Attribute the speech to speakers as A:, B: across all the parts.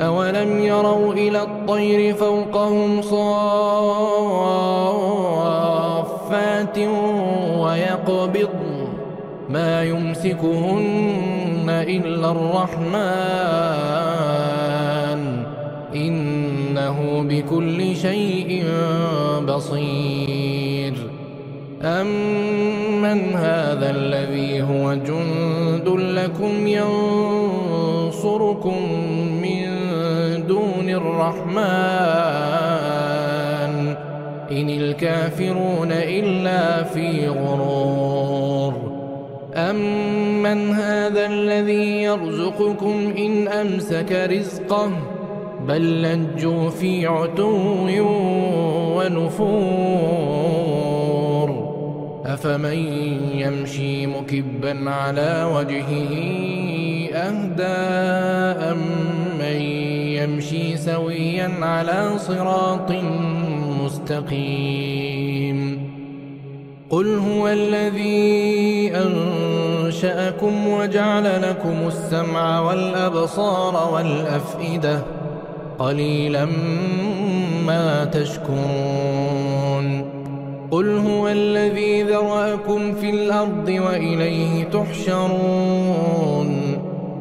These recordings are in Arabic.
A: أولم يروا إلى الطير فوقهم صافات ويقبض ما يمسكهن إلا الرحمن إنه بكل شيء بصير أمن هذا الذي هو جند لكم ينصركم الرحمن. إن الكافرون إلا في غرور. أمن هذا الذي يرزقكم إن أمسك رزقه؟ بل لجوا في عتو ونفور. أفمن يمشي مكبا على وجهه أهدى أم من يمشي سويا على صراط مستقيم. قل هو الذي أنشأ أنشأكم وجعل لكم السمع والأبصار والأفئدة قليلا ما تشكرون. قل هو الذي ذرأكم في الأرض وإليه تحشرون.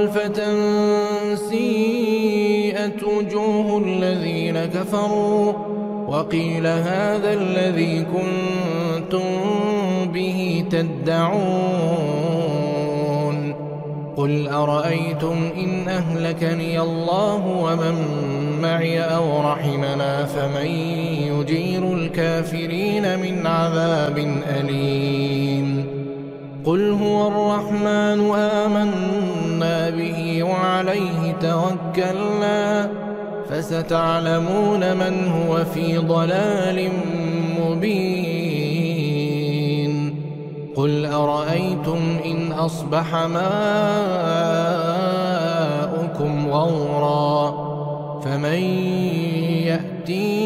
A: زلفة سيئت وجوه الذين كفروا وقيل هذا الذي كنتم به تدعون قل أرأيتم إن أهلكني الله ومن معي أو رحمنا فمن يجير الكافرين من عذاب أليم قل هو الرحمن آمنا توكلنا فستعلمون من هو في ضلال مبين. قل أرأيتم إن أصبح ماؤكم غورا فمن بماء